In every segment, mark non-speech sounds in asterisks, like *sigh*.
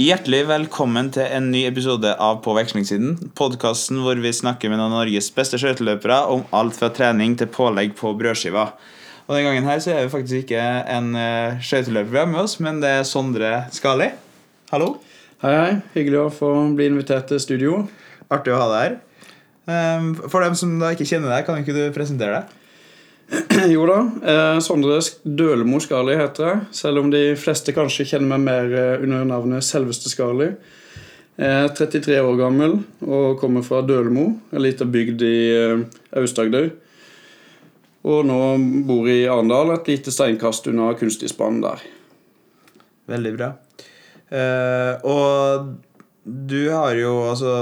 Hjertelig velkommen til en ny episode av På vekslingssiden. Podkasten hvor vi snakker med noen av Norges beste skøyteløpere om alt fra trening til pålegg på brødskiva. Og Den gangen her så er vi faktisk ikke en uh, skøyteløper vi har med oss, men det er Sondre Skali. Hallo. Hei, hei. Hyggelig å få bli invitert til studio. Artig å ha deg her. Um, for dem som da ikke kjenner deg, kan ikke du presentere deg? *clears throat* jo da. Eh, Sondre Dølemo Skali heter jeg. Selv om de fleste kanskje kjenner meg mer eh, under navnet Selveste Skali. Jeg er 33 år gammel og kommer fra Dølemo, en liten bygd i eh, Aust-Agder. Og nå bor i Arendal, et lite steinkast unna kunstisbanen der. Veldig bra. Eh, og du har jo altså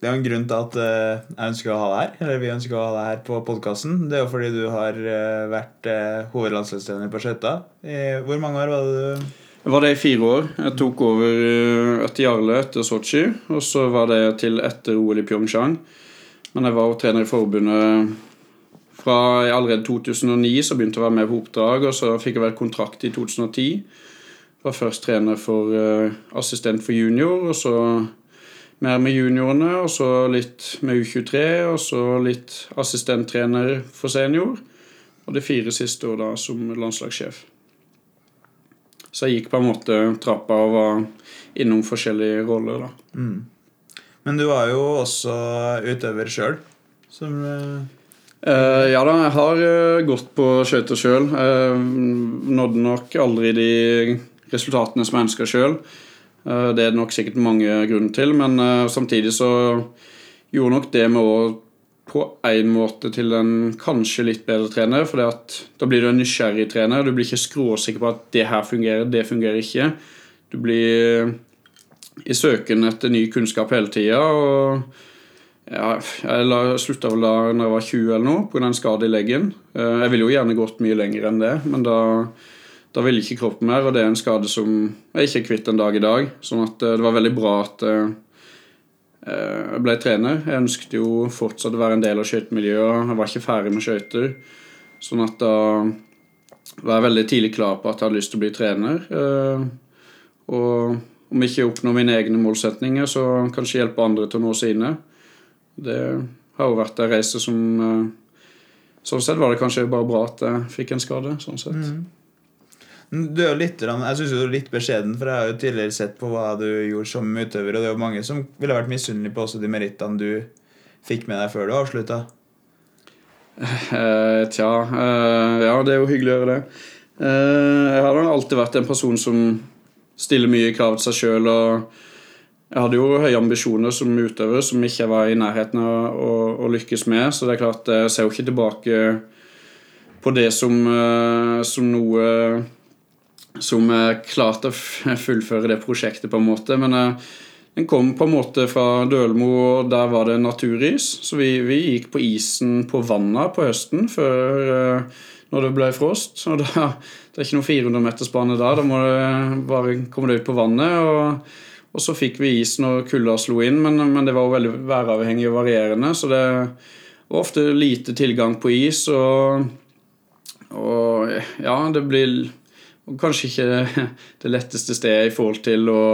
det er jo en grunn til at uh, jeg ønsker å ha deg her. Eller vi ønsker å ha deg her på podkasten. Det er jo fordi du har uh, vært uh, hovedlandslagstrener på skøyter. Hvor mange år var det du Jeg var det i fire år. Jeg tok over etter Jarle etter Sotsji. Og så var det til etter OL i Pyeongchang. Men jeg var jo trener i forbundet fra allerede 2009. Så begynte jeg å være med på oppdrag, og så fikk jeg vel kontrakt i 2010. Var først trener for assistent for junior, og så mer med juniorene, og så litt med U23, og så litt assistenttrener for senior. Og det fire siste år da som landslagssjef. Så jeg gikk på en måte trappa og var innom forskjellige roller, da. Mm. Men du var jo også utøver sjøl, som uh... Ja da, jeg har uh, gått på skøyter sjøl. nådde nok aldri de resultatene som jeg ønska sjøl. Eh, det er det nok sikkert mange grunner til, men eh, samtidig så gjorde nok det med å på en måte til en kanskje litt bedre trener. For da blir du en nysgjerrig trener. Du blir ikke skråsikker på at det her fungerer, det fungerer ikke. Du blir i søken etter ny kunnskap hele tida. Ja, jeg slutta vel da når jeg var 20 eller noe, pga. en skade i leggen. Eh, jeg ville jo gjerne gått mye lenger enn det, men da da ville ikke kroppen mer, og det er en skade som jeg ikke er kvitt en dag i dag. Sånn at eh, det var veldig bra at eh, eh, jeg ble trener. Jeg ønsket jo fortsatt å være en del av skøytemiljøet. Jeg var ikke ferdig med skøyter. Sånn at da var jeg veldig tidlig klar på at jeg hadde lyst til å bli trener. Og om jeg ikke oppnår mine egne målsetninger, så kanskje hjelpe andre til å nå sine. Det har jo vært en reise som Sånn sett var det kanskje bare bra at jeg fikk en skade. sånn sett. Mm. Du er litt, jeg syns du er litt beskjeden, for jeg har jo tidligere sett på hva du gjorde som utøver, og det er jo mange som ville vært misunnelige på også de merittene du fikk med deg før du avslutta. Uh, tja uh, Ja, det er jo hyggelig å gjøre det. Uh, jeg har alltid vært en person som stiller mye krav til seg sjøl. Jeg hadde jo høye ambisjoner som utøver som ikke var i nærheten av å, å lykkes med. Så det er klart, jeg ser jo ikke tilbake på det som, som noe som klarte å fullføre det prosjektet, på en måte. Men eh, den kom på en måte fra Dølmo, og der var det naturis. Så vi, vi gikk på isen på vannet på høsten før eh, når det ble frost. Og da, det er ikke noen 400-metersbane der. Da må det bare komme deg ut på vannet. og og så fikk vi is når kulda slo inn, men, men, det var veldig væravhengig og varierende. Så det var ofte lite tilgang på is, og, og ja, det blir kanskje ikke det letteste stedet i forhold til å,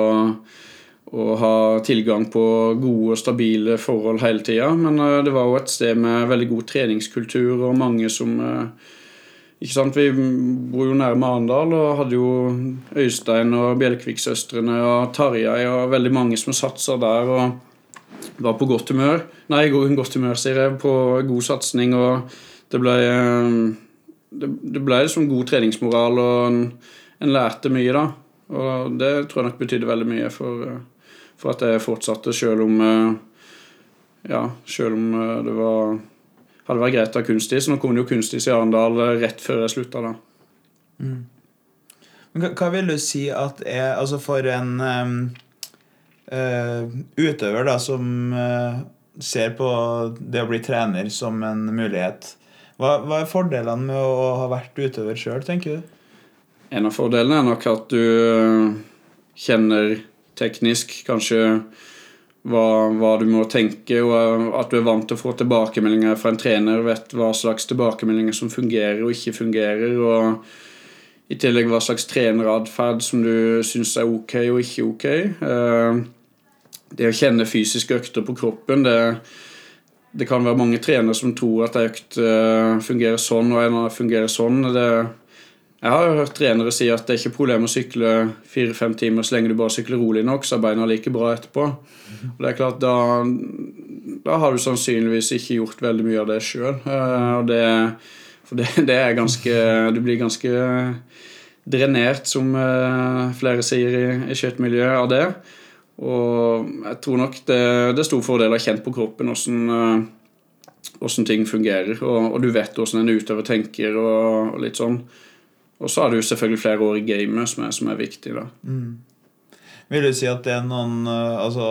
å ha tilgang på gode og stabile forhold hele tida. Men eh, det var jo et sted med veldig god treningskultur og mange som eh, ikke sant, Vi bor jo nærme Arendal og hadde jo Øystein og Bjelkvik-søstrene og Tarjei og veldig mange som satsa der og var på godt humør. Nei, godt humør, sier jeg. På god satsing. Og det ble eh, det, det ble liksom god treningsmoral, og en, en, lærte mye, da. Og det tror jeg nok betydde veldig mye for, for at jeg fortsatte, sjøl om eh, Ja, sjøl om eh, det var hadde vært greit å ha kunstis. Nå kom det jo kunstis i Arendal eh, rett før jeg slutta, da. Mm. Hva, hva, vil du si at er Altså for en um, uh, utøver da som uh, ser på det å bli trener som en mulighet hva, hva, er fordelene med å ha vært utøver sjøl, tenker du? En av fordelene er nok at du øh, kjenner teknisk kanskje hva, hva, du må tenke, og øh, at du er vant til å få tilbakemeldinger fra en trener. Vet hva slags tilbakemeldinger som fungerer og ikke fungerer. og I tillegg hva slags treneratferd som du syns er ok og ikke ok. Eh, det å kjenne fysiske økter på kroppen, det, det kan være mange trenere som tror at ei økt eh, fungerer sånn og en annen fungerer sånn. Det, jeg har jo hørt trenere si at det er ikke problem å sykle fire-fem timer så lenge du bare sykler rolig nok, så er beina like bra etterpå. Og det er klart, da, da har du sannsynligvis ikke gjort veldig mye av det sjøl. For det, det, er ganske Du blir ganske drenert, som eh, flere sier i, i kjøttmiljøet, av det. Og jeg tror nok det, det er stor fordel å ha kjent på kroppen åssen hvordan ting fungerer, og, og, du vet hvordan en utøver tenker og, og litt sånn. Og så har du selvfølgelig flere år i gamet som som er viktig. da. Mm. Vil du si at det er noen uh, Altså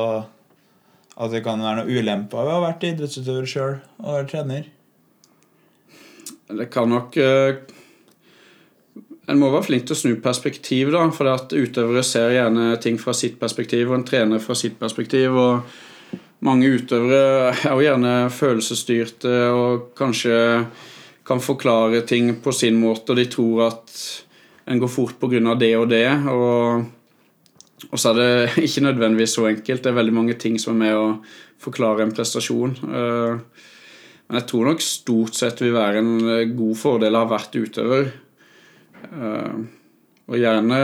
at det kan være noen ulemper ved å ha vært idrettsutøver sjøl og være trener? Det kan nok uh, En må være flink til å snu perspektiv, da. For at utøvere ser gjerne ting fra sitt perspektiv, og en trener fra sitt perspektiv. og mange utøvere er jo gjerne følelsesstyrte og kanskje kan forklare ting på sin måte, og de tror at en går fort pga. det og det. Og, og, så er det ikke nødvendigvis så enkelt. Det er veldig mange ting som er med å forklare en prestasjon. Eh, men jeg tror nok stort sett vil være en god fordel å ha vært utøver. Eh, og gjerne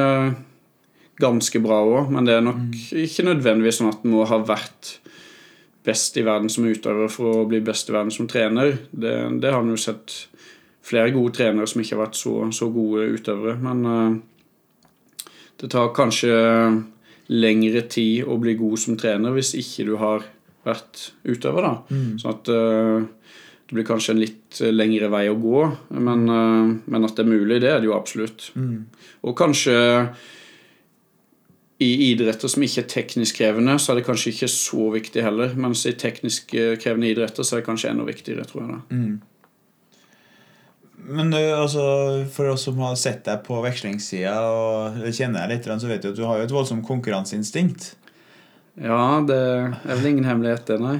ganske bra òg, men det er nok mm. ikke nødvendigvis sånn at en må ha vært best i verden som utøver for å bli best i verden som trener. Det, det har vi jo sett flere gode trenere som ikke har vært så, så gode utøvere. Men uh, det tar kanskje lengre tid å bli god som trener hvis ikke du har vært utøver. da. Mm. Sånn at uh, det blir kanskje en litt lengre vei å gå, men, uh, men at det er mulig, det er det jo absolutt. Mm. Og kanskje i idretter som ikke er teknisk krevende, så er det kanskje ikke så viktig heller. Mens i teknisk krevende idretter så er det kanskje enda viktigere, tror jeg. da. Mm. Men altså, for oss som har sett deg på vekslingssida og kjenner deg litt, så vet du at du har jo et voldsomt konkurranseinstinkt. Ja, det er vel ingen hemmelighet, det, nei.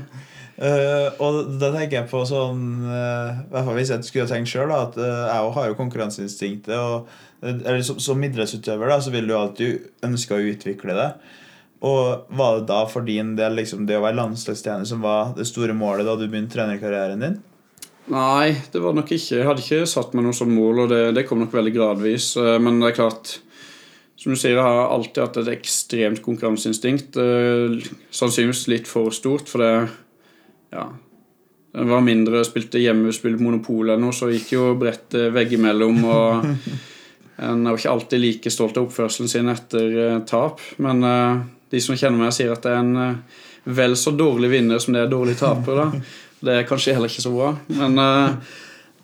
Uh, og da tenker jeg på sånn uh, hvert fall Hvis jeg skulle tenkt sjøl, at uh, jeg har jo konkurranseinstinktet. Og eller, som, som idrettsutøver da, så vil du alltid ønske å utvikle det. Og var det da for din del liksom, det å være landslagstjener som var det store målet da du begynte trenerkarrieren din? Nei, det var nok ikke. Jeg hadde ikke satt meg noe som mål, og det, det, kom nok veldig gradvis. Men det er klart Som du sier, jeg har alltid hatt et ekstremt konkurranseinstinkt. Sannsynligvis litt for stort, for det Ja. den var mindre, spilte hjemme, spilte Monopol eller noe, så gikk jo brettet veggimellom. Og *laughs* en er jo ikke alltid like stolt av oppførselen sin etter uh, tap. Men uh, de som kjenner meg, sier at det er en uh, vel så dårlig vinner som det er dårlig taper. da *laughs* det er kanskje heller ikke så bra. Men uh,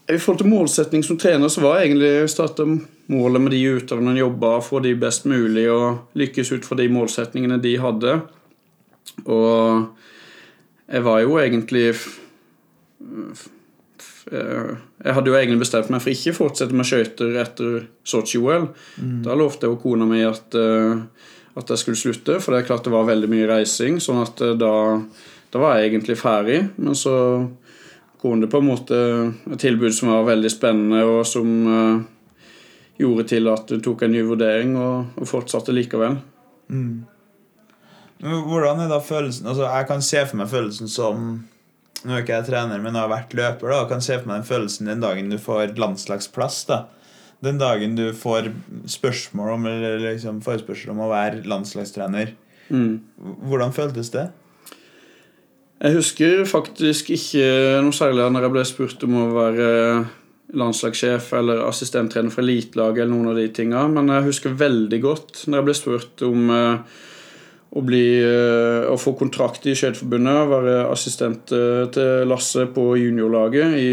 i forhold til målsetning som trener, så var jeg egentlig starta målet med de utøverne en jobba for de best mulig, og lykkes ut fra de målsetningene de hadde. Og jeg var jo egentlig eh, jeg hadde jo egentlig bestemt meg for ikke å fortsette med skøyter etter Sotsji-OL. Mm. Da lovte jeg jo kona mi at, eh, at jeg skulle slutte, for det er klart det var veldig mye reising. sånn at da da var jeg egentlig ferdig, men så kom det på en måte et tilbud som var veldig spennende, og som uh, gjorde til at du tok en ny vurdering, og, og fortsatte likevel. Mm. Hvordan er da følelsen Altså Jeg kan se for meg følelsen som Nå er ikke jeg trener, men jeg har vært løper. da Jeg kan se for meg den følelsen den dagen du får landslagsplass. da Den dagen du får spørsmål om Eller liksom forespørsel om å være landslagstrener. Mm. Hvordan føltes det? Jeg husker faktisk ikke noe særlig når jeg ble spurt om å være landslagssjef eller assistenttrener for elitelaget eller noen av de tinga, men jeg husker veldig godt når jeg ble spurt om uh, å, bli, uh, å få kontrakt i Skøyteforbundet, være assistent uh, til Lasse på juniorlaget i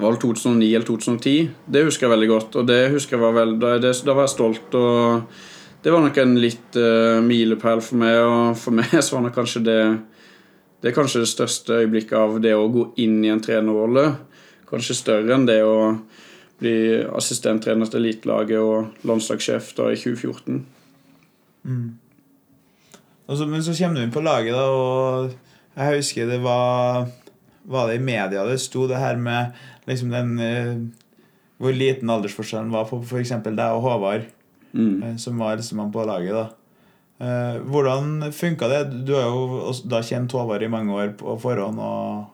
valg 2009 eller 2010. Det husker jeg veldig godt, og det husker jeg var veldig, da, da var jeg stolt. og Det var nok en litt milepæl for meg, og for meg *laughs* så var det kanskje det det er kanskje det største øyeblikket av det å gå inn i en trenerrolle. Kanskje større enn det å bli assistenttrener til elitelaget og landslagssjef da i 2014. Mm. Så, men så kommer du inn på laget, da, og jeg husker det var Var det i media det sto det her med liksom den eh, hvor liten aldersforskjellen var på f.eks. deg og Håvard, Mm. eh, som var eldstemann på laget. da. Eh, hvordan funka det? Du har jo da kjent Håvard i mange år på forhånd. og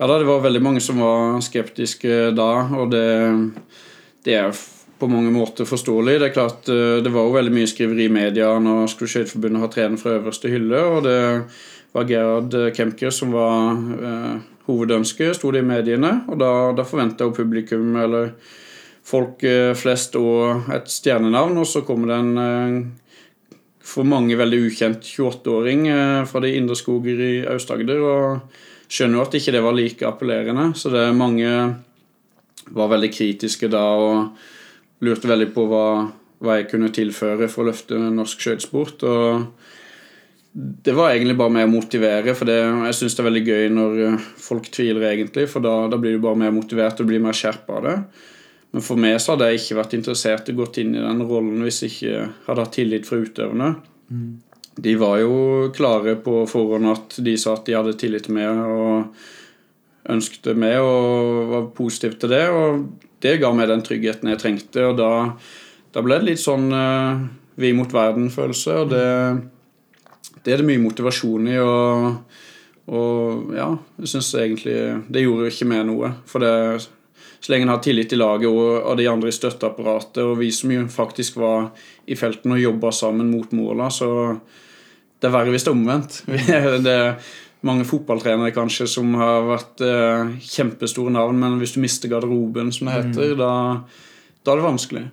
Ja da, det var veldig mange som var skeptiske da, og det, det er på mange måter forståelig. Det er klart, eh, det var jo veldig mye skriveri i media når skulle Skøyteforbundet ha trener fra øverste hylle, og det var Gerhard Kemker som var eh, hovedønsket, sto det i mediene, og da, da forventa jo publikum, eller folk eh, flest, og et stjernenavn, og så kommer det en eh, for mange veldig ukjent 28-åring eh, fra de indre skoger i Aust-Agder. og skjønner jo at ikke det var like appellerende. Så det er mange var veldig kritiske da og lurte veldig på hva, hva jeg kunne tilføre for å løfte norsk skøytesport. Og det var egentlig bare med å motivere, for det, jeg syns det er veldig gøy når eh, folk tviler, egentlig, for da, da blir du bare mer motivert og blir mer skjerpa av det. Men for meg så hadde jeg ikke vært interessert i å gått inn i den rollen hvis jeg ikke hadde hatt tillit fra utøverne. De var jo klare på forhånd at de sa at de hadde tillit til meg og ønsket meg og var positiv til det. Og det ga meg den tryggheten jeg trengte, og da, da ble det litt sånn uh, vi mot verden-følelse. Og det, det er det mye motivasjon i. og og ja, jeg syns egentlig Det gjorde ikke meg noe. For det, så lenge en har tillit til laget og, og de andre i støtteapparatet, og vi som jo faktisk var i felten og jobba sammen mot måla, så det er verre hvis det er omvendt. *laughs* Det mange fotballtrenere kanskje som har vært eh, kjempestore navn, men hvis du mister garderoben, som det heter, da, da er det vanskelig.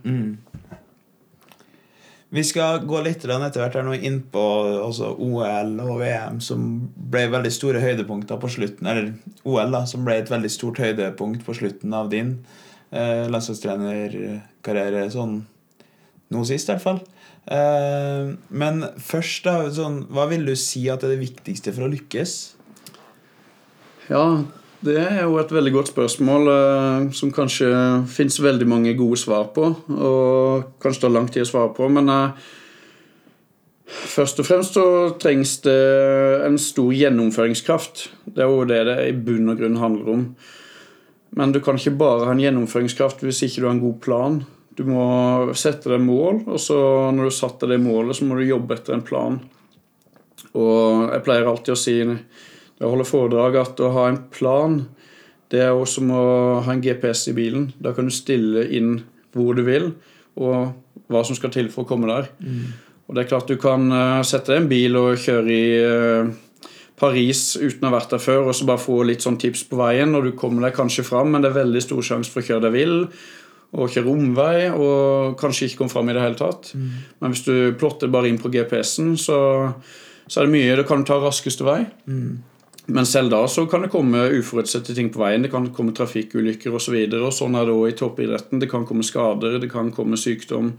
Vi skal gå litt etter hvert her nå inn på altså OL og VM, som ble veldig store høydepunkter på slutten. Eller OL, da, som ble et veldig stort høydepunkt på slutten av din eh, landslagstrenerkarriere sånn nå sist, i hvert fall. Eh, men først, da, sånn, hva vil du si at er det viktigste for å lykkes? Ja, det er jo et veldig godt spørsmål eh, som kanskje fins veldig mange gode svar på, og kanskje tar lang tid å svare på, men eh, først og fremst så trengs det en stor gjennomføringskraft. Det er jo det det i bunn og grunn handler om. Men du kan ikke bare ha en gjennomføringskraft hvis ikke du har en god plan. Du må sette deg mål, og så når du har satt deg det målet, så må du jobbe etter en plan. Og jeg pleier alltid å si når jeg holder foredrag, at å ha en plan, det er også som å ha en GPS i bilen. Da kan du stille inn hvor du vil, og hva som skal til for å komme der. Og det er klart du kan eh, sette deg en bil og kjøre i eh, Paris uten å ha vært der før, og så bare få litt sånn tips på veien, og du kommer deg kanskje fram, men det er veldig stor sjanse for å kjøre deg vill og kjøre omvei og kanskje ikke komme fram i det hele tatt. Men hvis du plotter bare inn på GPS-en, så, så er det mye. Da kan ta raskeste vei. Men selv da så kan det komme uforutsette ting på veien. Det kan komme trafikkulykker osv. Så sånn er det òg i toppidretten. Det kan komme skader, det kan komme sykdom.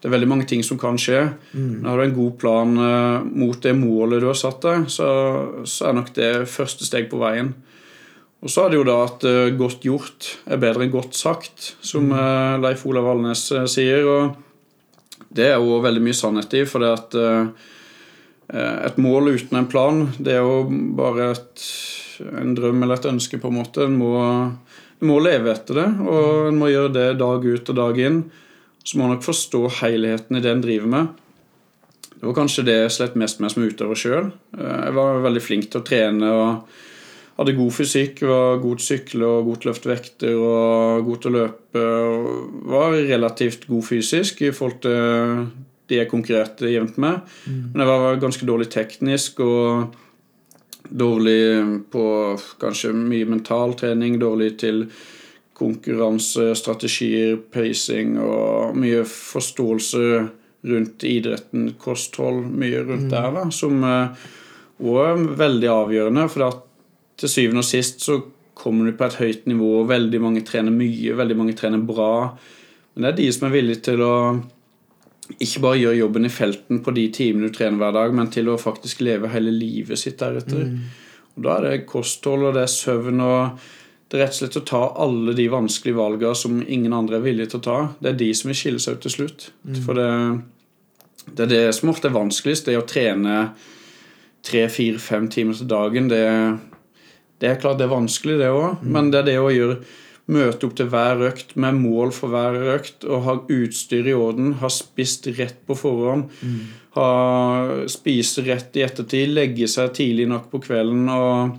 Det er veldig mange ting som kan skje. Men har du en god plan eh, mot det målet du har satt deg, så, så er nok det første steg på veien. Og så er det jo da at eh, godt gjort er bedre enn godt sagt, som eh, Leif Olav Alnes eh, sier. Og det er jo veldig mye sannhet i, for det at et mål uten en plan, det er jo bare et, en drøm eller et ønske, på en måte. En må, en må leve etter det, og en må gjøre det dag ut og dag inn. Så må en nok forstå helheten i det en driver med. Det var kanskje det jeg slet mest med som utøver sjøl. Jeg var veldig flink til å trene og hadde god fysikk, var god til å sykle og god til å løfte vekter og god til å løpe. og Var relativt god fysisk i forhold til de jeg konkurrerte jevnt med. Men jeg var ganske dårlig teknisk og dårlig på kanskje mye mental trening. Dårlig til konkurranse, strategier, pacing og mye forståelse rundt idretten, kosthold, mye rundt der, da, som òg er veldig avgjørende. For at til syvende og sist så kommer du på et høyt nivå, veldig mange trener mye, veldig mange trener bra. Men det er de som er villige til å ikke bare gjøre jobben i felten på de timene du trener hver dag, men til å faktisk leve hele livet sitt deretter. Og Da er det kosthold, og det er søvn, og det er rett og slett å ta alle de vanskelige valgene som ingen andre er villige til å ta. Det er de som vil skille seg ut til slutt. For det, det er det som ofte er vanskeligst, det er å trene tre, fire, fem timer til dagen. Det, det er klart det er vanskelig, det òg, men det er det å gjøre møte opp til hver økt med mål for hver økt og ha utstyr i orden, ha spist rett på forhånd, ha spise rett i ettertid, legge seg tidlig nok på kvelden og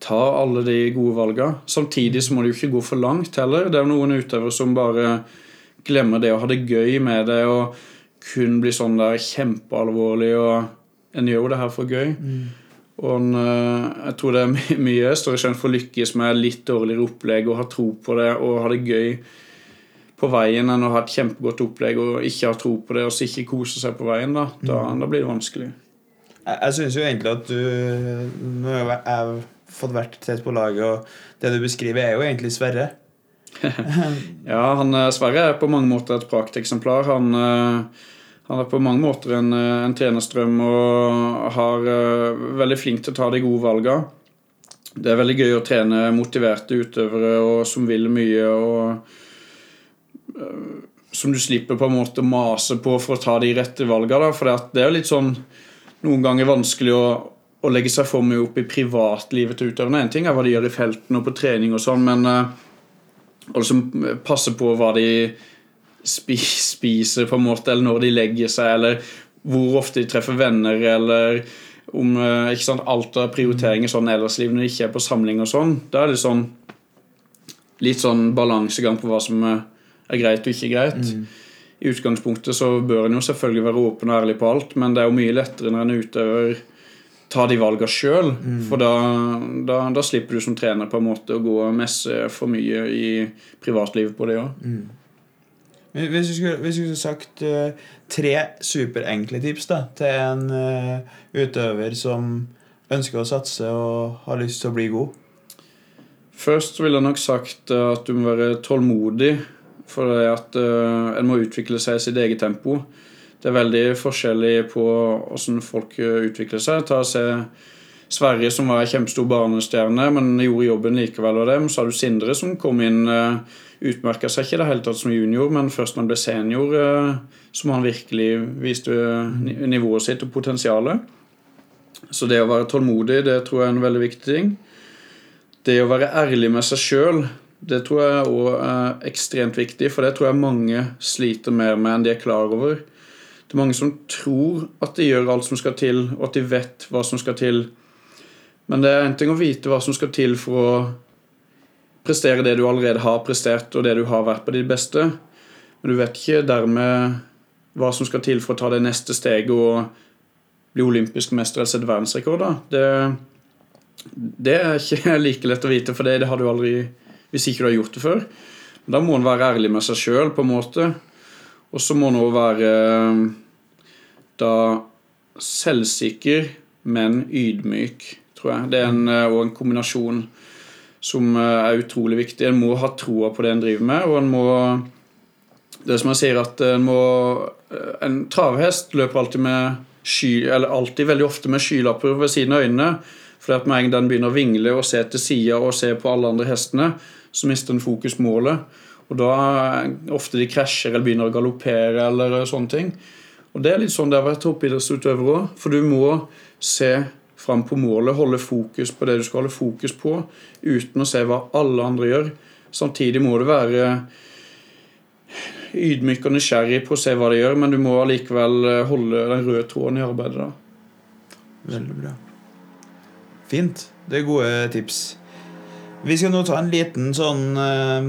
ta alle de gode valgene. Samtidig så må det jo ikke gå for langt heller. Det er noen utøvere som bare glemmer det å ha det gøy med det og kun blir sånn der kjempealvorlig og En gjør jo det her for gøy. Og en, eh, jeg tror det er my mye større sjanse for å lykkes med litt dårligere opplegg og ha tro på det og ha det gøy på veien enn å ha et kjempegodt opplegg og ikke ha tro på det og så ikke kose seg på veien. Da, da, da blir det vanskelig. Jeg, jeg syns jo egentlig at du Nå har jeg- jeg fått vært tett på laget, og det du beskriver, er jo egentlig Sverre. *laughs* Ja, han eh, Sverre er på mange måter et prakteksemplar. Han, eh, han er på mange måter en, eh, en trenerstrøm og har uh, veldig flink til å ta de gode valgene. Det er veldig gøy å trene motiverte utøvere og som vil mye. og uh, Som du slipper på en måte å mase på for å ta de rette valgene. For det er jo litt sånn noen ganger vanskelig å, å legge seg for mye opp i privatlivet til utøverne. En ting er hva de gjør i felten og på trening og sånn, men uh, liksom passe på hva de spiser, på en måte, eller når de legger seg, eller hvor ofte de treffer venner, eller om eh, ikke sant, alt av prioriteringer sånn ellers i livet når de ikke er på samling og sånn. Da er det sånn litt sånn balansegang på hva som eh, er greit og ikke greit. I utgangspunktet så bør en jo selvfølgelig være åpen og ærlig på alt, men det er jo mye lettere når en utøver tar de valgene sjøl. For da, da, da slipper du som trener på en måte å gå og messe for mye i privatlivet på det òg. Hvis du skulle, hvis du skulle sagt uh, tre superenkle tips da, til en uh, utøver som ønsker å satse og har lyst til å bli god Først ville jeg nok sagt eh, at du må være tålmodig, for det at uh, en må utvikle seg i sitt eget tempo. Det er veldig forskjellig på hvordan folk utvikler seg. Ta og se Sverige, som var en kjempestor barnestjerne, men gjorde jobben likevel. Og dem. Så har du Sindre, som kom inn uh, Utmerka seg ikke det hele tatt som junior, men først når han ble senior, eh, som han virkelig viste nivået sitt og potensialet. Så det å være tålmodig, det tror jeg er en veldig viktig ting. Det å være ærlig med seg sjøl, det tror jeg òg er ekstremt viktig. For det tror jeg mange sliter mer med enn de er klar over. Det er mange som tror at de gjør alt som skal til, og at de vet hva som skal til. Men det er en ting å vite hva som skal til for å prestere det du allerede har prestert, og det du har vært på ditt beste. Men du vet ikke dermed hva som skal til for å ta det neste steget og bli olympisk mester eller sette verdensrekord. Det, det er ikke *laughs* like lett å vite, for det, det har du aldri hvis ikke du har gjort det før. Men da må en være ærlig med seg sjøl, på en måte. Og så må en òg være da selvsikker, men ydmyk, tror jeg. Det er en, eh, og en kombinasjon som eh, er utrolig viktig. En må ha troa på det en driver med, og en må Det er som jeg sier, at en må eh, En travhest løper alltid med sky, eller alltid veldig ofte med skylapper ved siden av øynene. For at med en gang den begynner å vingle og se til sida og se på alle andre hestene, så mister den fokus målet. Og da er ofte de krasjer eller begynner å galoppere eller sånne ting. Og det er litt sånn det har vært toppidrettsutøvere òg. For du må se fram på målet, holde fokus på det du skal holde fokus på, uten å se hva alle andre gjør. Samtidig må du være ydmyk og nysgjerrig på å se hva de gjør, men du må allikevel holde den røde tråden i arbeidet. da. Veldig bra. Fint. Det er gode tips. Vi skal nå ta en liten sånn eh,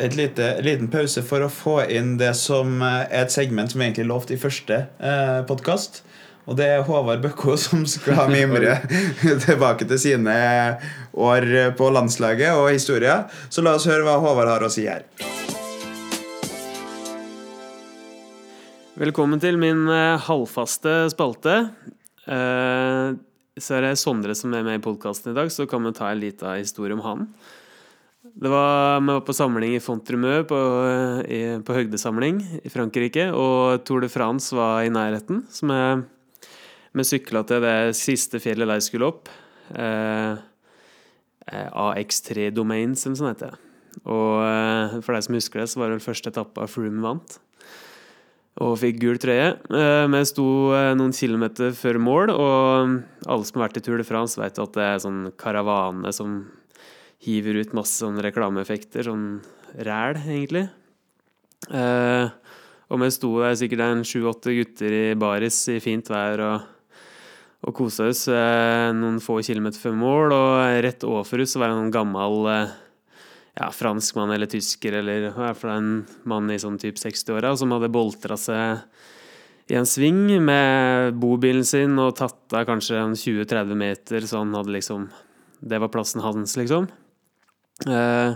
et lite, en liten pause for å få inn det som eh, er et segment som egentlig er lovt i første eh, podkast. Og det er Håvard Bøkko som skal mimre *laughs* tilbake til sine år på landslaget og historia. Så la oss høre hva Håvard har å si her. Velkommen til min eh, halvfaste spalte. Eh, så er det Sondre som er med i podkasten i dag, så kan vi ta en liten historie om han. Det var, Vi var på samling i Fontremø, på, eh, på høgdesamling i Frankrike, og Tour de France var i nærheten. som vi, vi sykla til det siste fjellet de skulle opp. Eh, eh, AX3 Domains, eller noe sånt heter. Og eh, for de som husker det, så var det vel første etappe Froome vant og fikk gul trøye. Eh, Vi sto eh, noen kilometer før mål, og alle som har vært i Tour de France, vet at det er sånn karavane som hiver ut masse sånn reklameeffekter, sånn ræl, egentlig. Eh, og vi sto der sikkert en sju-åtte gutter i baris i fint vær og, og kosa oss eh, noen få kilometer før mål, og rett overfor oss var det en gammel eh, ja, franskmann eller tysker eller i hvert fall en mann i sånn type 60-åra som hadde boltra seg i en sving med bobilen sin og tatt av kanskje 20-30 meter, så han hadde liksom Det var plassen hans, liksom. Eh,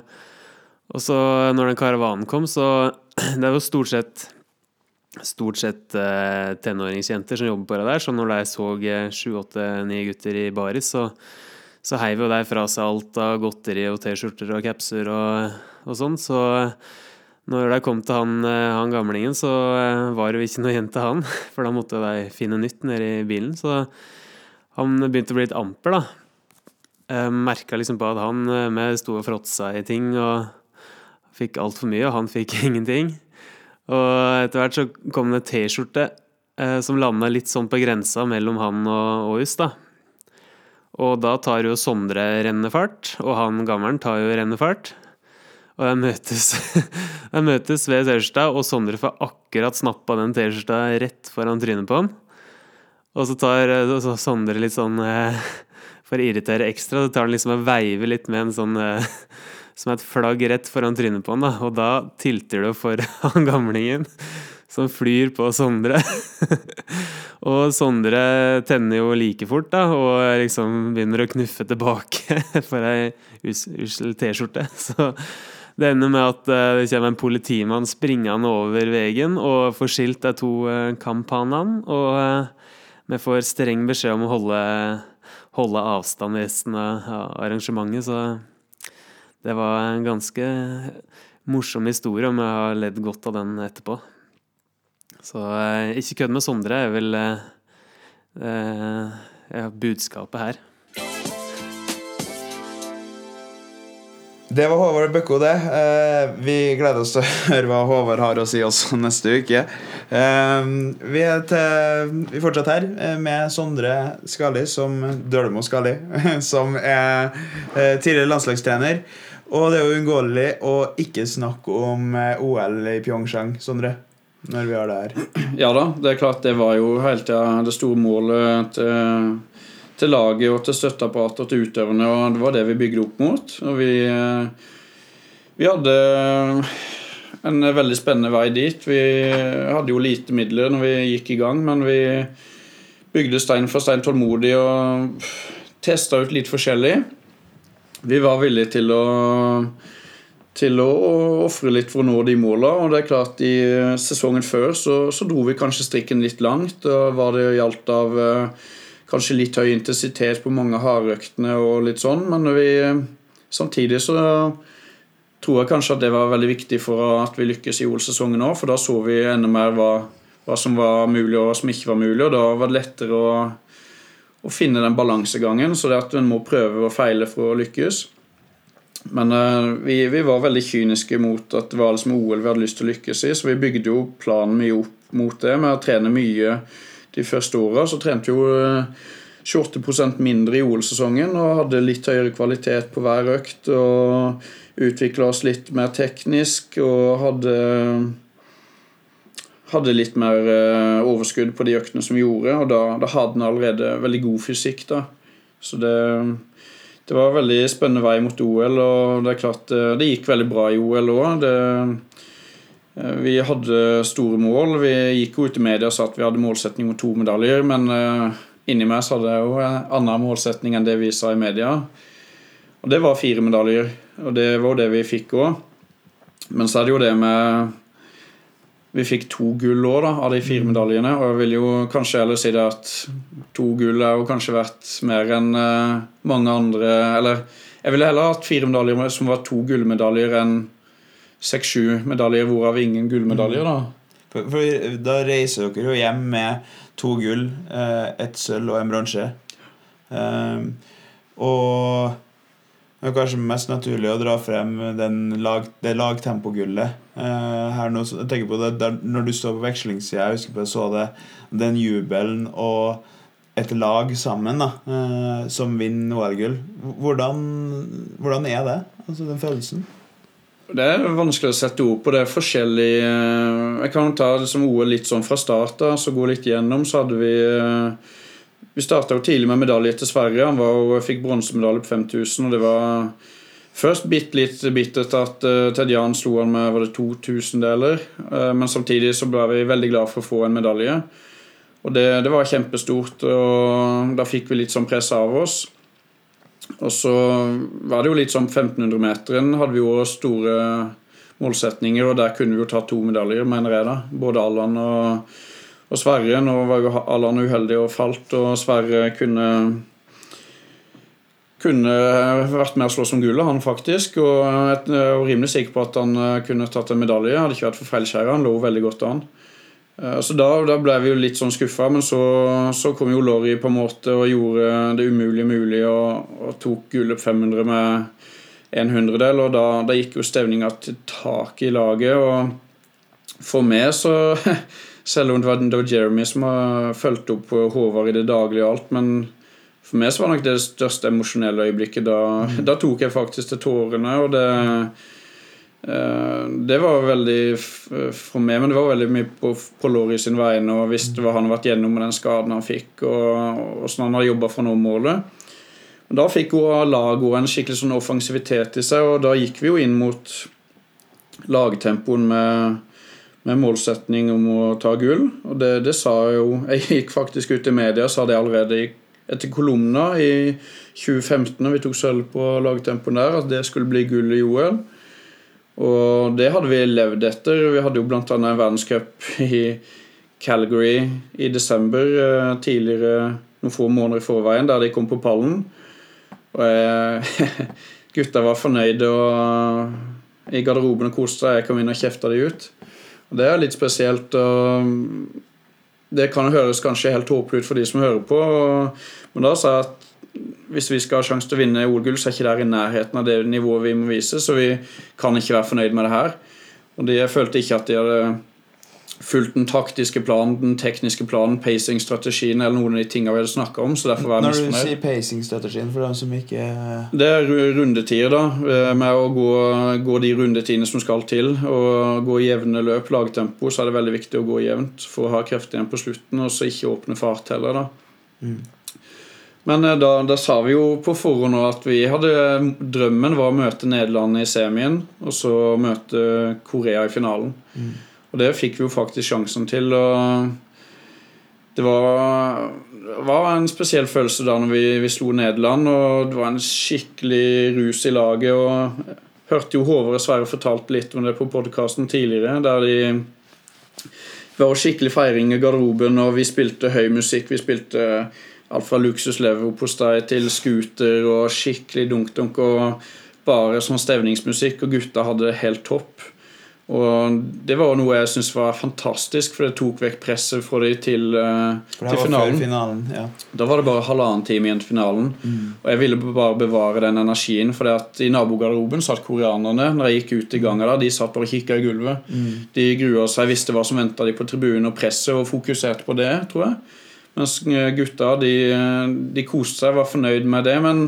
og så, når den karavanen kom, så *clears throat* Det jo stort sett Stort sett eh, tenåringsjenter som jobber på det der, så når de så eh, sju, åtte, ni gutter i baris, så, så heiv jo de fra seg alt av godteri og T-skjorter og capser og, og sånn, så når de kom til han, eh, han gamlingen, så eh, var det jo ikke noe igjen til han. *laughs* For da måtte de finne nytt nede i bilen. Så han begynte å bli litt amper, da. Merka liksom på at han med sto og fråtsa i ting og fikk altfor mye, og han fikk *laughs* ingenting. Og etter hvert så kom det T-skjorte eh, som landa litt sånn på grensa mellom han og oss, da. Og da tar jo Sondre rennefart, og han gammelen tar jo rennefart. Og jeg møtes, *laughs* jeg møtes ved T-skjorta, og Sondre får akkurat snappa den T-skjorta rett foran trynet på han. Og så tar så Sondre litt sånn eh, *laughs* For å irritere ekstra, så tar han liksom og veiver litt med en sånn *laughs* eh, er et flagg rett foran trynet på han, da. Og da tilter det for *laughs* han gamlingen som flyr på Sondre. *laughs* og Sondre tenner jo like fort, da, og liksom begynner å knuffe tilbake *laughs* for ei ussel T-skjorte. Så det ender med at uh, det kommer en politimann springende over veien og får skilt de to uh, kampanene. Og uh, vi får streng beskjed om å holde, holde avstand resten av arrangementet. Så det var en ganske morsom historie, om jeg har ledd godt av den etterpå. Så eh, ikke kødd med Sondre er vel eh, eh, budskapet her. Det var Håvard Bøkko, det. Eh, vi gleder oss til å høre hva Håvard har å si også neste uke. Eh, vi, er til, vi fortsetter her eh, med Sondre Skali, som Dølmo Skali, *laughs* som er eh, tidligere landslagstrener. Og det er jo uunngåelig å ikke snakke om eh, OL i Pyeongchang, Sondre når vi har det her. Ja da, det er klart det var jo hele tida det store målet til, til, laget og til støtteapparatet og til utøverne, og det var det vi bygde opp mot. Og vi, vi hadde en veldig spennende vei dit. Vi hadde jo lite midler når vi gikk i gang, men vi bygde stein for stein tålmodig og testa ut litt forskjellig. Vi var villige til å til å ofre litt for å nå de måla. Og det er klart, i eh, sesongen før så, så dro vi kanskje strikken litt langt. og var det gjaldt av eh, kanskje litt høy intensitet på mange hardøktene og litt sånn. Men vi, samtidig så tror jeg kanskje at det var veldig viktig for at vi lykkes i OL-sesongen òg. For da så vi enda mer hva, hva, som var mulig og hva som ikke var mulig. Og da var det lettere å, å finne den balansegangen. Så det at en må prøve og feile for å lykkes. Men uh, vi, vi, var veldig kyniske mot at det var liksom OL vi hadde lyst til å lykkes i, så vi bygde jo planen mye opp mot det med å trene mye de første åra. Så trente jo uh, eh, 28 mindre i OL-sesongen og hadde litt høyere kvalitet på hver økt. Og utvikla oss litt mer teknisk og hadde hadde litt mer uh, overskudd på de øktene som vi gjorde, og da, da hadde han allerede veldig god fysikk. da. Så det det var en veldig spennende vei mot OL, og det er klart eh, det gikk veldig bra i OL òg. Eh, vi hadde store mål. Vi gikk jo ut i media og sa at vi hadde målsetning om to medaljer, men eh, inni meg så hadde jeg jo en annen målsetning enn det vi sa i media. Og det var fire medaljer, og det var det vi fikk òg. Men så er det jo det med vi fikk to gull òg, av de fire medaljene. Og jeg vil jo kanskje heller si det at to gull er jo kanskje verdt mer enn uh, mange andre Eller jeg ville heller hatt fire medaljer som var to gullmedaljer enn seks-sju medaljer, hvorav ingen gullmedaljer. da. For, for, da reiser dere jo hjem med to gull, uh, ett sølv og en bronse. Um, og det er kanskje mest naturlig å dra frem lag, det lagtempogullet. Eh, her nå, jeg tenker på det, der, Når du står på vekslingssida, jeg husker på jeg så det, den jubelen og et lag sammen da, eh, som vinner OL-gull. Hvordan, hvordan er det? Altså den følelsen? Det er vanskelig å sette ord på. Det er forskjellig eh, Jeg kan ta liksom OL litt sånn fra start av, så gå litt gjennom. Så hadde vi eh, Vi starta tidlig med medalje til Sverige. Han var fikk bronsemedalje på 5000, og det var først bitte litt bittert at uh, Ted Jan slo han med var det 2000-deler. Uh, men samtidig så ble vi veldig glad for å få en medalje. Og det, det, var kjempestort, og da fikk vi litt sånn press av oss. Og så var det jo litt sånn 1500-meteren hadde vi jo store målsetninger, og der kunne vi jo ta to medaljer, mener jeg da. Både Allan og, og Sverre. Nå var jo Allan uheldig og falt, og Sverre kunne kunne vært med å slå som gullet, han faktisk. Og jeg var rimelig sikker på at han kunne tatt en medalje. Hadde ikke vært for feilskjæra. Han lå veldig godt an. Eh, så da, da, ble vi jo litt sånn skuffa, men så, så, kom jo Lorry på en måte og gjorde det umulige mulig og, og tok gullet 500 med en hundredel, og da, da gikk jo stevninga til tak i laget. Og for meg så *laughs* Selv om det var, det var Jeremy som har fulgt opp Håvard i det daglige og alt, men for meg så var det nok det største emosjonelle øyeblikket da, mm. da tok jeg faktisk til tårene, og det Eh, det var veldig for meg, men det var veldig mye på, på Lori sin vegne. Og visste hva han har vært gjennom med den skaden han fikk, og åssen han har jobba for å nå målet. Og da fikk hun laget en skikkelig sånn offensivitet i seg, og da gikk vi jo inn mot lagtempoen med, med målsetning om å ta gull. Og det, det, sa jo *laughs* Jeg gikk faktisk ut i media sa det allerede etter kolumna i 2015, når vi tok sølv på lagtempoen der, at det skulle bli gull i OL. Og det hadde vi levd etter. Vi hadde jo bl.a. en verdenscup i Calgary i desember eh, tidligere, noen få måneder i forveien, der de kom på pallen. Og jeg, *laughs* gutta var fornøyde og i garderoben og koste seg. Jeg kom inn og kjefta de ut. Det er litt spesielt. og Det kan høres kanskje helt håpløst ut for de som hører på, men da sa jeg at hvis vi skal ha sjanse til å vinne OL-gull, så er ikke det i nærheten av det nivået vi må vise. Så vi kan ikke være fornøyd med det her. Og de, Jeg følte ikke at de hadde fulgt den taktiske planen, den tekniske planen, pacing-strategien eller noen av de tingene vi hadde snakka om. så derfor var jeg Når du sier pacing-strategien, for dem som ikke Det er rundetider, da. Eh, med å gå, gå de rundetidene som skal til. Og gå jevne løp, lagtempo, så er det veldig viktig å gå jevnt for å ha krefter igjen på slutten, og så ikke åpne fart heller, da. Mm. Men eh, da, da, sa vi jo på forhånd at vi hadde drømmen var å møte Nederland i semien, og så møte Korea i finalen. Mm. Og det fikk vi jo faktisk sjansen til. Og det var, var en spesiell følelse da når vi, vi slo Nederland, og det var en skikkelig rus i laget. og hørte jo Håvard og Sverre fortalt litt om det på podkasten tidligere, der de var skikkelig feiring i garderoben, og vi spilte høy musikk. Vi spilte alt fra luksus leverpostei til scooter og skikkelig dunk-dunk. Og bare sånn stevningsmusikk, og gutta hadde det helt topp. Og det var noe jeg syntes var fantastisk, for det tok vekk presset fra de til, uh, til finalen. finalen ja. Da var det bare halvannen time igjen til finalen. Mm. Og jeg ville bare bevare den energien. For i nabogarderoben satt koreanerne når jeg gikk ut i gangen der, de satt bare og kikka i gulvet. Mm. De grua seg, visste hva som venta de på tribunen, og presset, og fokuserte på det, tror jeg. Mens gutta de, de koste seg, var fornøyd med det. Men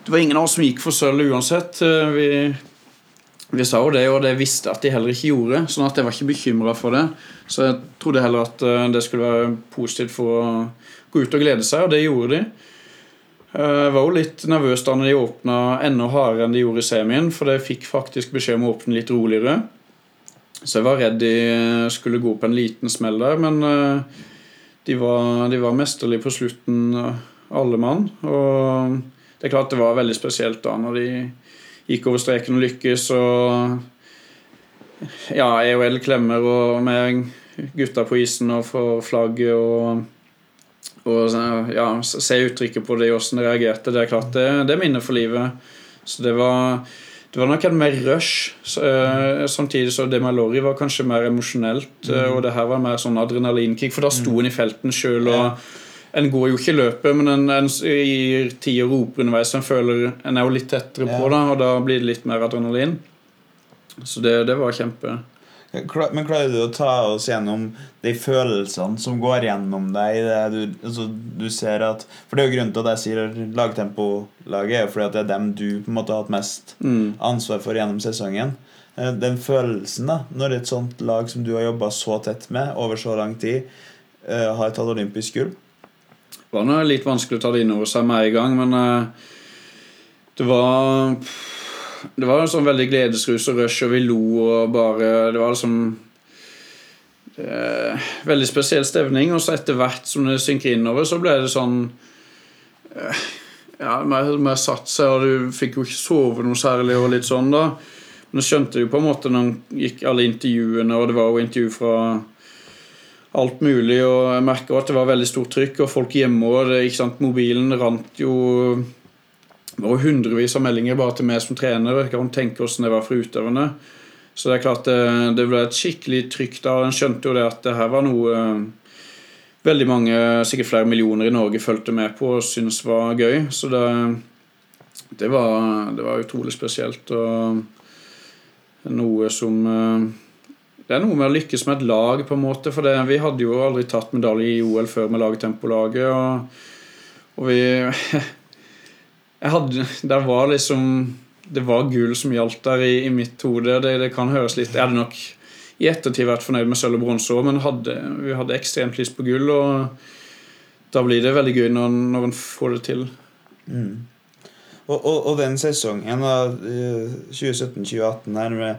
det var ingen av oss som gikk for sølv uansett. Vi, vi, sa jo det, og det visste at de heller ikke gjorde. Sånn at jeg var ikke bekymra for det. Så jeg trodde heller at eh, det skulle være positivt for å gå ut og glede seg, og det gjorde de. Eh, jeg var jo litt nervøs da når de åpna enda hardere enn de gjorde i semien, for jeg fikk faktisk beskjed om å åpne litt roligere. Så jeg var redd de skulle gå på en liten smell der, men eh, de var, de var mesterlige på slutten, alle mann. Og det er klart det var veldig spesielt da når de gikk over streken og lykkes. Og ja, EOL-klemmer og med gutta på isen og får flagget og og ja, se uttrykket på det, hvordan de reagerte. Det er klart, det, det er minner for livet. Så det var det var nok en mer rush. Så, uh, samtidig så det med Lorry var kanskje mer emosjonelt. Uh, mm. Og det her var mer sånn adrenalinkick, for da sto mm. han i felten sjøl. Og ja. En går jo ikke løpet, men en, en gir tid og roper underveis. En føler en er jo litt tettere ja. på, da, og da blir det litt mer adrenalin. Så det, det var kjempe. Men klarer du å ta oss gjennom de følelsene som går gjennom deg det du, altså, du ser at For det er jo grunnen til at jeg sier lagtempolaget, er jo fordi at det er dem du på en måte har hatt mest Mm. ansvar for gjennom sesongen. Eh, Den følelsen da når et sånt lag som du har jobba så tett med over så lang tid, eh, har tatt olympisk gull. Det var noe litt vanskelig å ta det inn over seg med en gang, men eh, det var Det var en sånn veldig gledesrus og rush, og vi lo og bare Det var liksom det, Veldig spesiell stevning, og så etter hvert som det synker innover, så ble det sånn eh, Ja, mer, mer satt seg, og du fikk jo ikke sove noe særlig og litt sånn, da. Men jeg skjønte jo på en måte når gikk alle intervjuene, og det var jo intervju fra alt mulig, og jeg merker at det var veldig stort trykk, og folk hjemme og ikke sant, Mobilen rant jo og hundrevis av meldinger bare til meg som trener. Jeg kan tenke hvordan det var for utøverne. Så det er klart det, det ble et skikkelig trykk da. En skjønte jo det at det her var noe eh, veldig mange, sikkert flere millioner i Norge, fulgte med på og syntes var gøy. Så det, det, var, det var utrolig spesielt. Og noe som eh, Det er noe med å lykkes med et lag, på en måte. For det, vi hadde jo aldri tatt medalje i OL før med lagtempolaget. Og, og vi *laughs* jeg hadde, Der var liksom Det var gull som gjaldt der i, i mitt hode. Det, det kan høres litt Jeg hadde nok i ettertid vært fornøyd med sølv og bronse òg, men hadde, vi hadde ekstremt lyst på gull. Og da blir det veldig gøy når, når en får det til. Og, og, og den sesongen, eh, 2017-2018 her med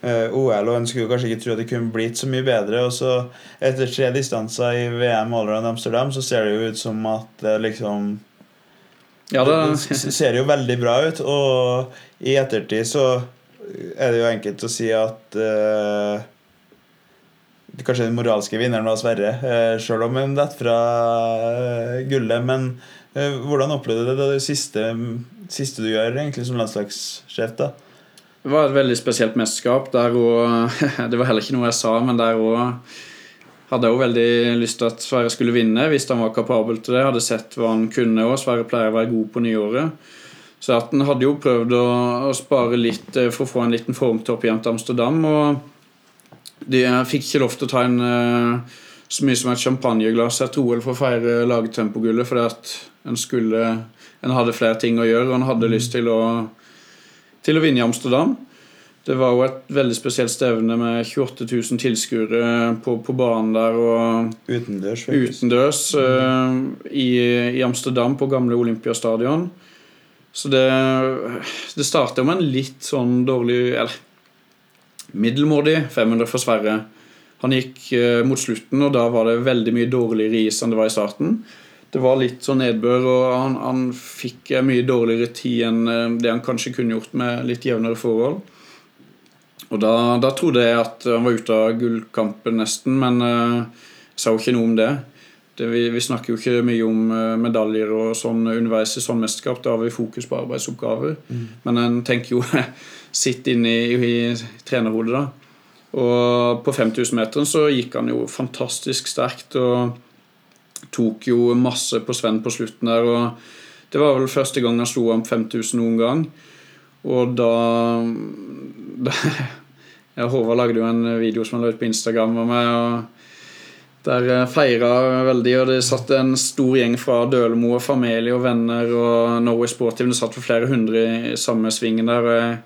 eh, OL, og en skulle kanskje ikke tro at det kunne blitt så mye bedre. Og så etter tre distanser i VM Allround Amsterdam, så ser det jo ut som at det liksom Ja, det, Det ser jo veldig bra ut, og i ettertid så er det jo enkelt å si at uh, Kanskje den moralske vinneren var Sverre, uh, sjøl om hun detter fra uh, gullet. Men eh, hvordan opplevde du det, det siste, siste du gjør egentlig som landslagssjef? da? Det var et veldig spesielt mesterskap. Der og, *laughs* det var heller ikke noe jeg sa, men der òg hadde jeg veldig lyst til at Sverre skulle vinne hvis han var kapabel til det. Hadde sett hva han kunne, og Sverre pleier å være god på nyåret. Så at han hadde jo prøvd å, å spare litt eh, for å få en liten formtopp igjen til Amsterdam. og de fikk ikke lov til å ta en eh, så mye som et champagneglass etter OL for å feire lagtempogullet, fordi at en skulle En hadde flere ting å gjøre, og en hadde lyst til å, til å vinne i Amsterdam. Det var jo et veldig spesielt stevne med 28 000 tilskuere på, på banen der. og Utendørs? faktisk. utendørs uh, i, i Amsterdam, på gamle Olympiastadion. Så det, det starta med en litt sånn dårlig Eller middelmådig 500 for Sverre. Han gikk uh, mot slutten, og da var det veldig mye dårligere is enn det var i starten. Det var litt sånn nedbør, og han, han fikk eh, mye dårligere tid enn eh, det han kanskje kunne gjort med litt jevnere forhold. Og da, da trodde jeg at han var ute av gullkampen nesten, men uh, jeg sa jo ikke noe om det. det vi, vi snakker jo ikke mye om uh, medaljer og sånn underveis i sånn mesterskap. Da har vi fokus på arbeidsoppgaver. Men en tenker jo *laughs* sitt inne i, i trenerhodet, da. Og på 5000-meteren så gikk han jo fantastisk sterkt og tok jo masse på Sven på slutten der. Og det var vel første gang han slo om 5000 noen gang. Og da, da ja, Håvard lagde jo en video som han la ut på Instagram med meg. og Der feira veldig, og det satt en stor gjeng fra Dølemo og familie og venner og Norway Sportive. Det satt for flere hundre i samme svingen der. og jeg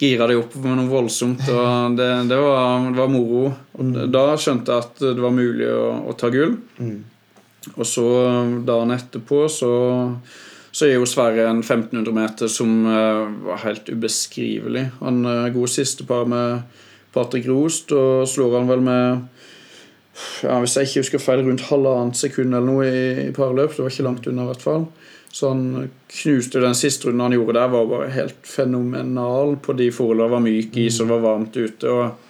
gira det opp med noe voldsomt. og Det, det, var, det var moro. Og Da skjønte jeg at det var mulig å, å ta gull. Og så dagen etterpå så, så er jo Sverre en 1500 meter som eh, var helt ubeskrivelig. Han er god siste par med Patrick Rost, og slår han vel med ja, Hvis jeg ikke husker feil, rundt halvannet sekund eller noe i, i parløp. Det var ikke langt unna, i hvert fall. Så han knuste den siste runden han gjorde der, var bare helt fenomenal på de forholdene. Det var myk is, og det var varmt ute. og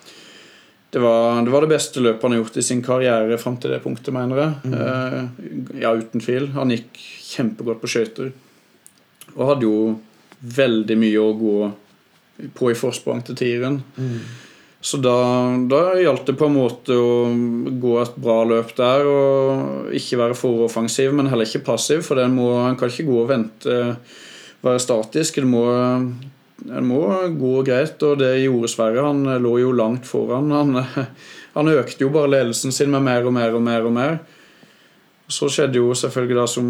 det var, det var det beste løpet han har gjort i sin karriere fram til det punktet, mener jeg. Eh, ja, uten tvil. Han gikk kjempegodt på skøyter. Og hadde jo veldig mye å gå på i forsprang til tieren. Så da, da gjaldt det på en måte å gå et bra løp der og ikke være for offensiv, men heller ikke passiv, for den må, en kan ikke gå og vente, være statisk. Det må, en må gå greit, og det gjorde Sverre. Han eh, lå jo langt foran. Han, han økte jo bare ledelsen sin med mer og mer og mer. og mer. Så skjedde jo selvfølgelig da, som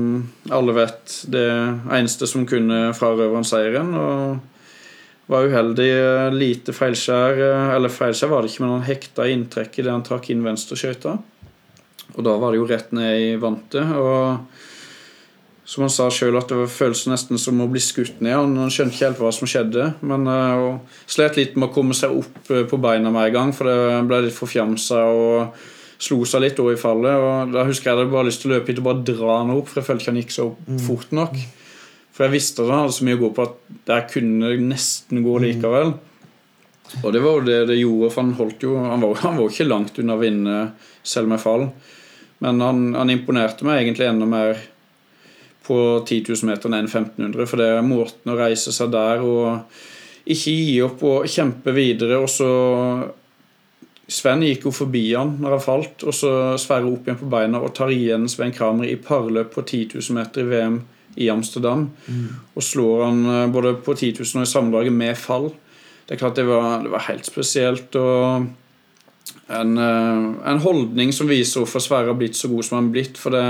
alle vet, det eneste som kunne frarøve han seieren. Og var uheldig. Lite feilskjær. Eller feilskjær var det ikke, men han hekta inntrekk idet han trakk inn venstreskøyta. Og da var det jo rett ned i vantet. Og som han sa sjøl, at det var føltes nesten som å bli skutt ned. Han skjønte ikke helt hva som skjedde, men uh, slet litt med å komme seg opp uh, på beina med en gang, for det ble litt forfjamsa og slo seg litt over i fallet. Og da husker jeg at jeg bare lyst til å løpe hit og bare dra han opp, for jeg følte ikke han gikk så fort nok. For jeg visste at han hadde så mye å gå på at der kunne nesten gå likevel. Og det var jo det det gjorde, for han holdt jo Han var, han var ikke langt unna å vinne selv med fall. Men han, han imponerte meg egentlig enda mer på 10 000 meter enn 1500. For det er måten å reise seg der og ikke gi opp og kjempe videre. Og så Sven gikk jo forbi han når han falt, og så Sverre opp igjen på beina og tar igjen Sven Kramer i parløp på 10 000 meter i VM i Amsterdam. Mm. Og slår han eh, både på 10 000 og i sammendraget med fall. Det er klart det var, det var helt spesielt. og en, eh, en, holdning som viser hvorfor Sverre har blitt så god som han har blitt. For det,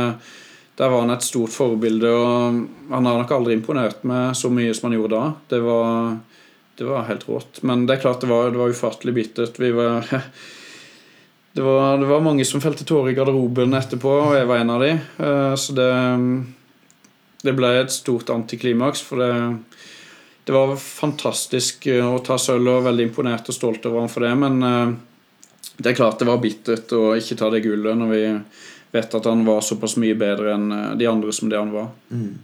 der var han et stort forbilde, og han har nok aldri imponert med så mye som han gjorde da. Det var, det var helt rått. Men det er klart det var, det var ufattelig bittert. Vi var, *laughs* det, var, det var mange som felte tårer i garderoben etterpå, og jeg var en av de. Eh, så det, det ble et stort antiklimaks, for det, det var fantastisk å ta sølv og veldig imponert og stolt over ham for det. Men eh, det er klart det var bittert å ikke ta det gullet når vi vet at han var såpass mye bedre enn eh, de andre som det han var. Mm.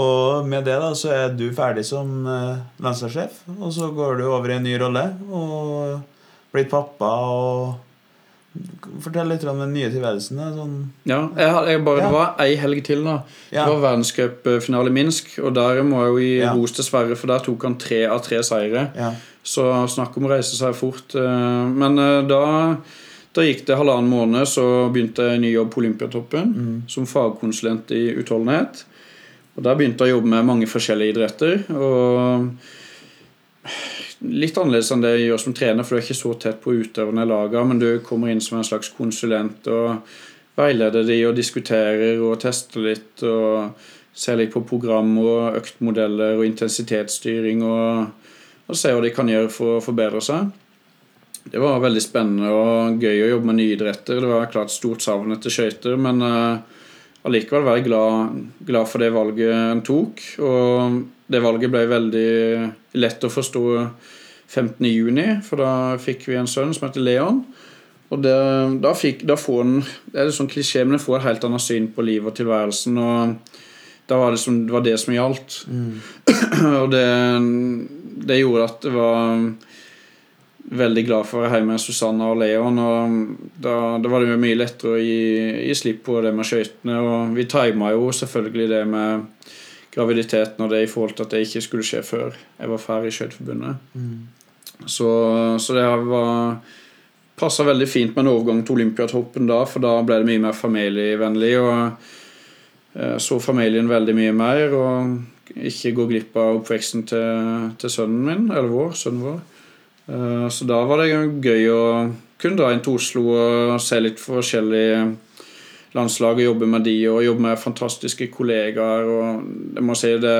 Og med det da, så er du ferdig som uh, landslagssjef, og så går du over i en ny rolle og blitt pappa. og Fortell litt om den nye tilværelsen. Sånn. Ja, jeg, jeg bare, ja. Det var ei helg til. da ja. Det var verdenscupfinale i Minsk. Og der må jeg jo gi ja. ros til Sverre, for der tok han tre av tre seire. Ja. Så snakk om å reise seg fort. Eh, men da da gikk det halvannen måned, så begynte jeg ny jobb på Olympiatoppen mm. som fagkonsulent i utholdenhet. Og Der begynte jeg å jobbe med mange forskjellige idretter. og Litt annerledes enn det jeg gjør som trener, for du er ikke så tett på utøverne i laget, men du kommer inn som en slags konsulent og veileder de og diskuterer og tester litt. og Ser litt på program og øktmodeller og intensitetsstyring og, og ser hva de kan gjøre for å forbedre seg. Det var veldig spennende og gøy å jobbe med nye idretter. Det var klart stort savn etter skøyter, men uh, allikevel være glad, glad, for det valget en tok. Og det valget ble veldig lett å forstå 15.6, for da fikk vi en sønn som heter Leon. Og det, da, fikk, da får han Det er litt sånn klisjé, men en får et helt annet syn på livet og tilværelsen. Og da var det, som, det, var det som gjaldt. Mm. *clears throat* og det, det gjorde at det var veldig glad for å være hjemme med Susanna og Leon. Og da, da, var det mye lettere å gi, gi slipp på det med skøytene. Og vi tima jo selvfølgelig det med graviditeten og det i forhold til at det ikke skulle skje før jeg var ferdig i Skøyteforbundet. Mm. Så, så, det var passa veldig fint med en overgang til Olympiatoppen da, for da ble det mye mer familievennlig. Og eh, så familien veldig mye mer. Og ikke gå glipp av oppveksten til, til sønnen min, eller vår, sønnen vår. Eh, så da var det gøy å kunne dra inn til Oslo og se litt forskjellige landslag og jobbe med de og jobbe med fantastiske kollegaer. og jeg må si Det,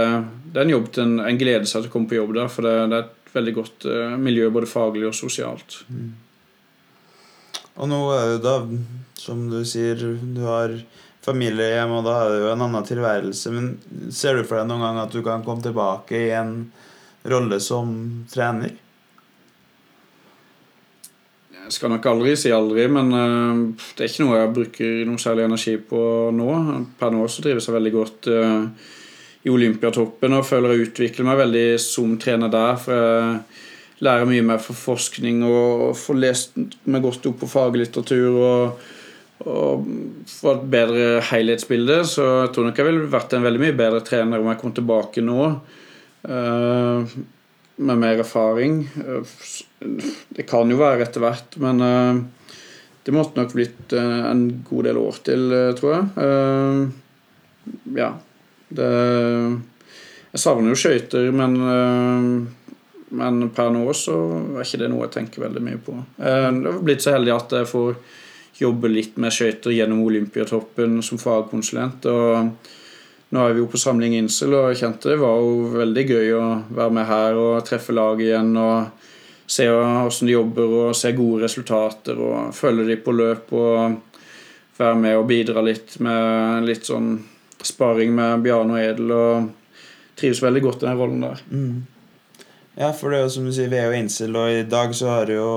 det er en jobb til en, en glede seg til å komme på jobb der, for det, det er et veldig godt uh, miljø både faglig og sosialt. Mm. Og nå er det da, som du sier, du har familie hjemme, og da er det jo en annen tilværelse. Men ser du for deg noen gang at du kan komme tilbake i en rolle som trener? Jeg skal nok aldri si aldri, men uh, det er ikke noe jeg bruker noe særlig energi på nå. Per nå så trives jeg veldig godt uh, i Olympiatoppen og føler jeg utvikler meg veldig som trener der. For jeg lærer mye mer for forskning og får lest meg godt opp på faglitteratur og, og få et bedre helhetsbilde. Så jeg tror nok jeg ville vært en veldig mye bedre trener om jeg kom tilbake nå. Uh, med mer erfaring. Det kan jo være etter hvert, men eh, det måtte nok blitt eh, en god del år til, eh, tror jeg. Ja. Det Jeg savner jo skøyter, men, men per nå så er ikke det noe jeg tenker veldig mye på. Jeg har blitt så heldig at jeg får jobbe litt med skøyter gjennom Olympiatoppen som fagkonsulent. og nå er vi jo på samling Insel, og jeg kjente det var jo veldig gøy å være med her og treffe laget igjen og se hvordan de jobber og se gode resultater og følge de på løp og være med og bidra litt med litt sånn sparing med Bjarne og Edel og trives veldig godt i den rollen der. Ja, for det er jo som du sier, vi er jo Insel, og i dag så har jo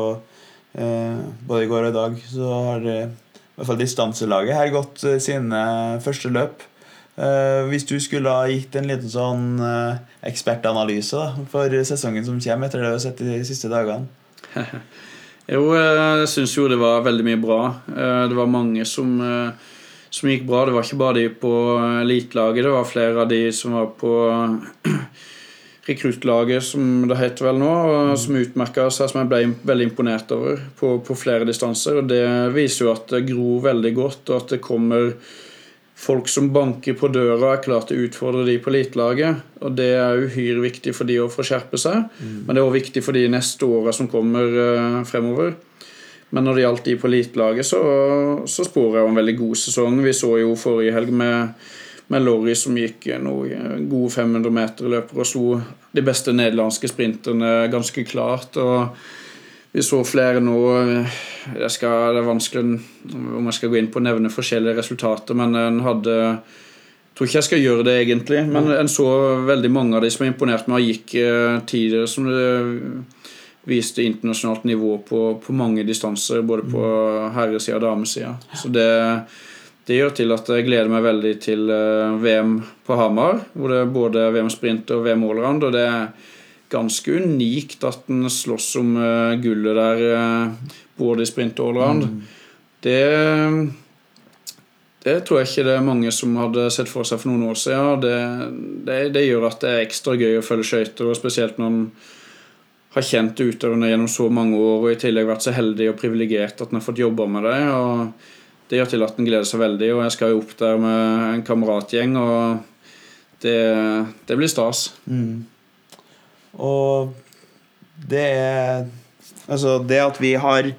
eh, Både i går og i dag så har det i hvert fall distanselaget her gått eh, sine første løp. Eh, hvis du skulle ha gitt en liten sånn uh, ekspertanalyse da, for sesongen som kommer, etter det du har sett de siste dagene *laughs* Jo, jeg syns jo det var veldig mye bra. Uh, Det var mange som, eh, som gikk bra. Det var ikke bare de på elitelaget, det var flere av de som var på *clears throat* rekruttlaget, som det heter vel nå, og som utmerka seg, som jeg ble veldig imponert over på, på flere distanser. Og det viser jo at det gror veldig godt, og at det kommer folk som banker på døra er klar til å utfordre de på elitelaget. Og det er uhyre viktig for de å få skjerpe seg, men det er også viktig for de neste åra som kommer eh, fremover. Men når det gjaldt de på elitelaget, så, så sporer jeg en veldig god sesong. Vi så jo forrige helg med, med Lorry som gikk noen gode 500 meter løper og slo de beste nederlandske sprinterne ganske klart. og vi så flere nå Det, skal, det er vanskelig om jeg skal gå inn på å nevne forskjellige resultater, men en hadde jeg tror ikke jeg skal gjøre det, egentlig. Men en så veldig mange av de som er imponert med, gikk tidligere tider som det viste internasjonalt nivå på, på mange distanser, både på herresida og damesida. Så det, det gjør til at jeg gleder meg veldig til eh, VM på Hamar, hvor det er både VM sprint og VM allround. og det er ganske unikt at en slåss om eh, gullet der, eh, både i sprint og allround. Det, det tror jeg ikke det er mange som hadde sett for seg for noen år siden. Det, det, det gjør at det er ekstra gøy å følge skøyter, spesielt når en har kjent utøverne gjennom så mange år og i tillegg vært så heldig og privilegert at en har fått jobba med det. og Det gjør til at en gleder seg veldig. og Jeg skal jo opp der med en kameratgjeng, og det, det blir stas. Og det er Altså, det at vi har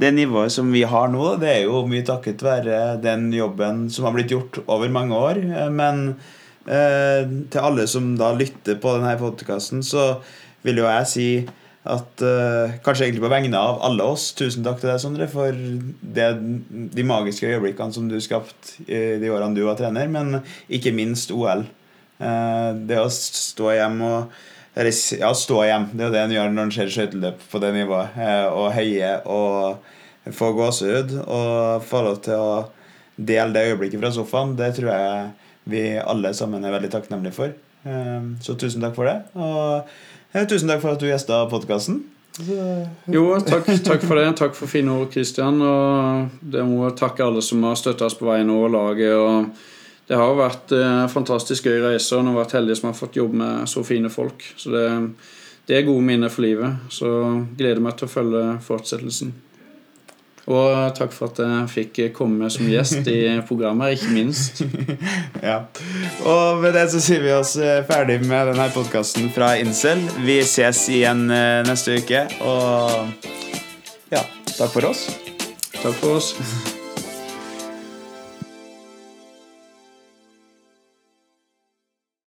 det nivået som vi har nå, det er jo mye takket være den jobben som har blitt gjort over mange år. Men eh, til alle som da lytter på denne podkasten, så vil jo jeg si at eh, Kanskje egentlig på vegne av alle oss, tusen takk til deg, Sondre, for det, de magiske øyeblikkene som du skapte de årene du var trener, men ikke minst OL. Eh, det å stå hjemme og ja, stå hjem. Det er jo det en gjør når en ser skøyteløp på det nivået. Eh, og heie og få gåsehud. Og få lov til å dele det øyeblikket fra sofaen. Det tror jeg vi alle sammen er veldig takknemlige for. Eh, så tusen takk for det. Og eh, tusen takk for at du gjesta podkasten. Jo, takk, takk for det. Takk for fine ord, Kristian. Og det må takke alle som har støtta oss på veien over laget. og det har vært eh, fantastisk gøy reise, og nå har vært heldig som har fått jobbe med så fine folk. Så det, det er gode minner for livet. Så gleder meg til å følge fortsettelsen. Og takk for at jeg fikk komme som gjest i *laughs* programmet, ikke minst. *laughs* Ja. Og med det så sier vi oss eh, ferdig med denne podkasten fra Incel. Vi ses igjen eh, neste uke, og ja, takk for oss. Takk for oss.